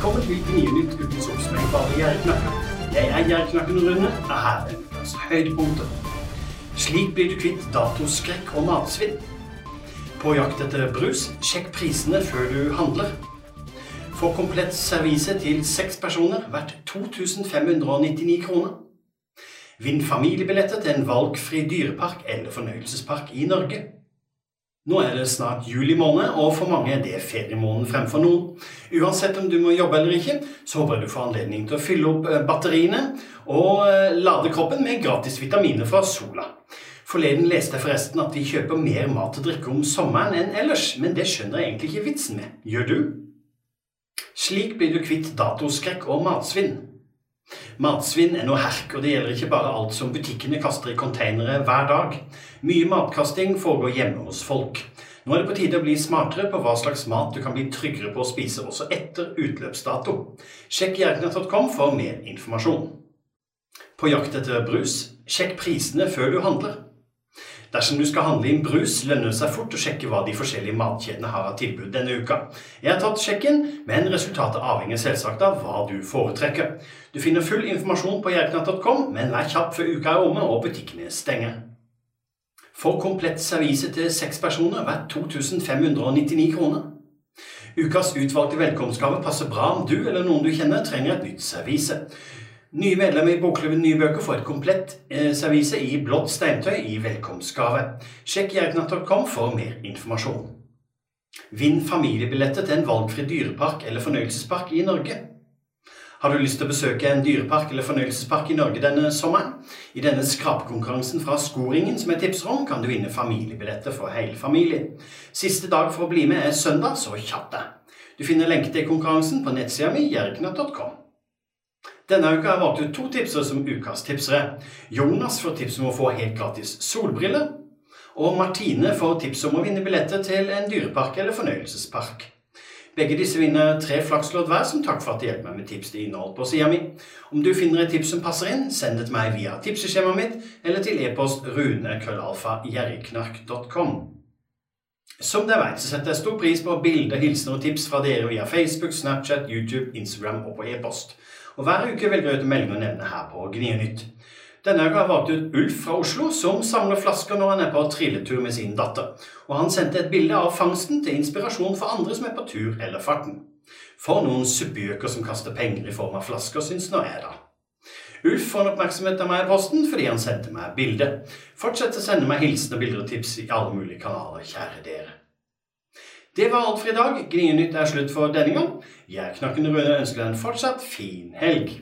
Velkommen til Gnienytt ukens oppsummering bare Gjerdeknakken. Jeg er Gjerdeknakken Rune, og her er ukas høydepunkter. Slik blir du kvitt datoskrekk og matsvinn. På jakt etter brus, sjekk prisene før du handler. Få komplett servise til seks personer verdt 2599 kroner. Vinn familiebilletter til en valgfri dyrepark eller fornøyelsespark i Norge. Nå er det snart juli måned, og for mange er det feriemåneden fremfor noen. Uansett om du må jobbe eller ikke, så håper jeg du får anledning til å fylle opp eh, batteriene og eh, lade kroppen med gratis vitaminer fra sola. Forleden leste jeg forresten at vi kjøper mer mat og drikke om sommeren enn ellers, men det skjønner jeg egentlig ikke vitsen med. Gjør du? Slik blir du kvitt datoskrekk og matsvinn. Matsvinn er noe herk, og det gjelder ikke bare alt som butikkene kaster i konteinere hver dag. Mye matkasting foregår hjemme hos folk. Nå er det på tide å bli smartere på hva slags mat du kan bli tryggere på å spise også etter utløpsdato. Sjekk jerknett.com for mer informasjon. På jakt etter brus, sjekk prisene før du handler. Dersom du skal handle inn brus, lønner det seg fort å sjekke hva de forskjellige matkjedene har av tilbud denne uka. Jeg har tatt sjekken, men resultatet avhenger selvsagt av hva du foretrekker. Du finner full informasjon på jerknatt.com, men vær kjapp før uka er omme og butikkene stenger. For komplett servise til seks personer verdt 2599 kroner. Ukas utvalgte velkomstgave passer bra om du eller noen du kjenner trenger et nytt servise. Nye medlemmer i Bokklubben Nye bøker får et komplett eh, servise i blått steintøy i velkomstgave. Sjekk jerknatt.com for mer informasjon. Vinn familiebilletter til en valgfri dyrepark eller fornøyelsespark i Norge. Har du lyst til å besøke en dyrepark eller fornøyelsespark i Norge denne sommeren? I denne skrapekonkurransen fra Skoringen som jeg tipser om, kan du vinne familiebilletter for hele familien. Siste dag for å bli med er søndag, så kjapp deg. Du finner lenke til konkurransen på nettsida mi jerknatt.com. Denne uka har jeg valgt ut to tipsere som ukas tipsere. Jonas får tips om å få helt gratis solbriller. Og Martine får tips om å vinne billetter til en dyrepark eller fornøyelsespark. Begge disse vinner tre flakslodd hver som takk for at de hjelper meg med tips til innhold på sida mi. Om du finner et tips som passer inn, send det til meg via tipseskjemaet mitt eller til e-post runekrøllalfagjerriknark.com. Som dere vet, så setter jeg stor pris på bilder, hilsener og tips fra dere via Facebook, Snapchat, YouTube, Instagram og på e-post. Og Hver uke velger jeg ut en melding å nevne her på Gnienytt. Denne uka har jeg valgt ut Ulf fra Oslo, som samler flasker når han er på trilletur med sin datter. Og Han sendte et bilde av fangsten til inspirasjon for andre som er på tur eller farten. For noen suppegjøker som kaster penger i form av flasker, syns nå jeg, da. Ulf får en oppmerksomhet av meg i posten fordi han sendte meg bilde. Fortsett å sende meg hilsener, bilder og tips i alle mulige kanaler, kjære dere. Det var alt for i dag. Gnienytt er slutt for denne gang. Jeg, Knakken Røde, ønsker deg en fortsatt fin helg.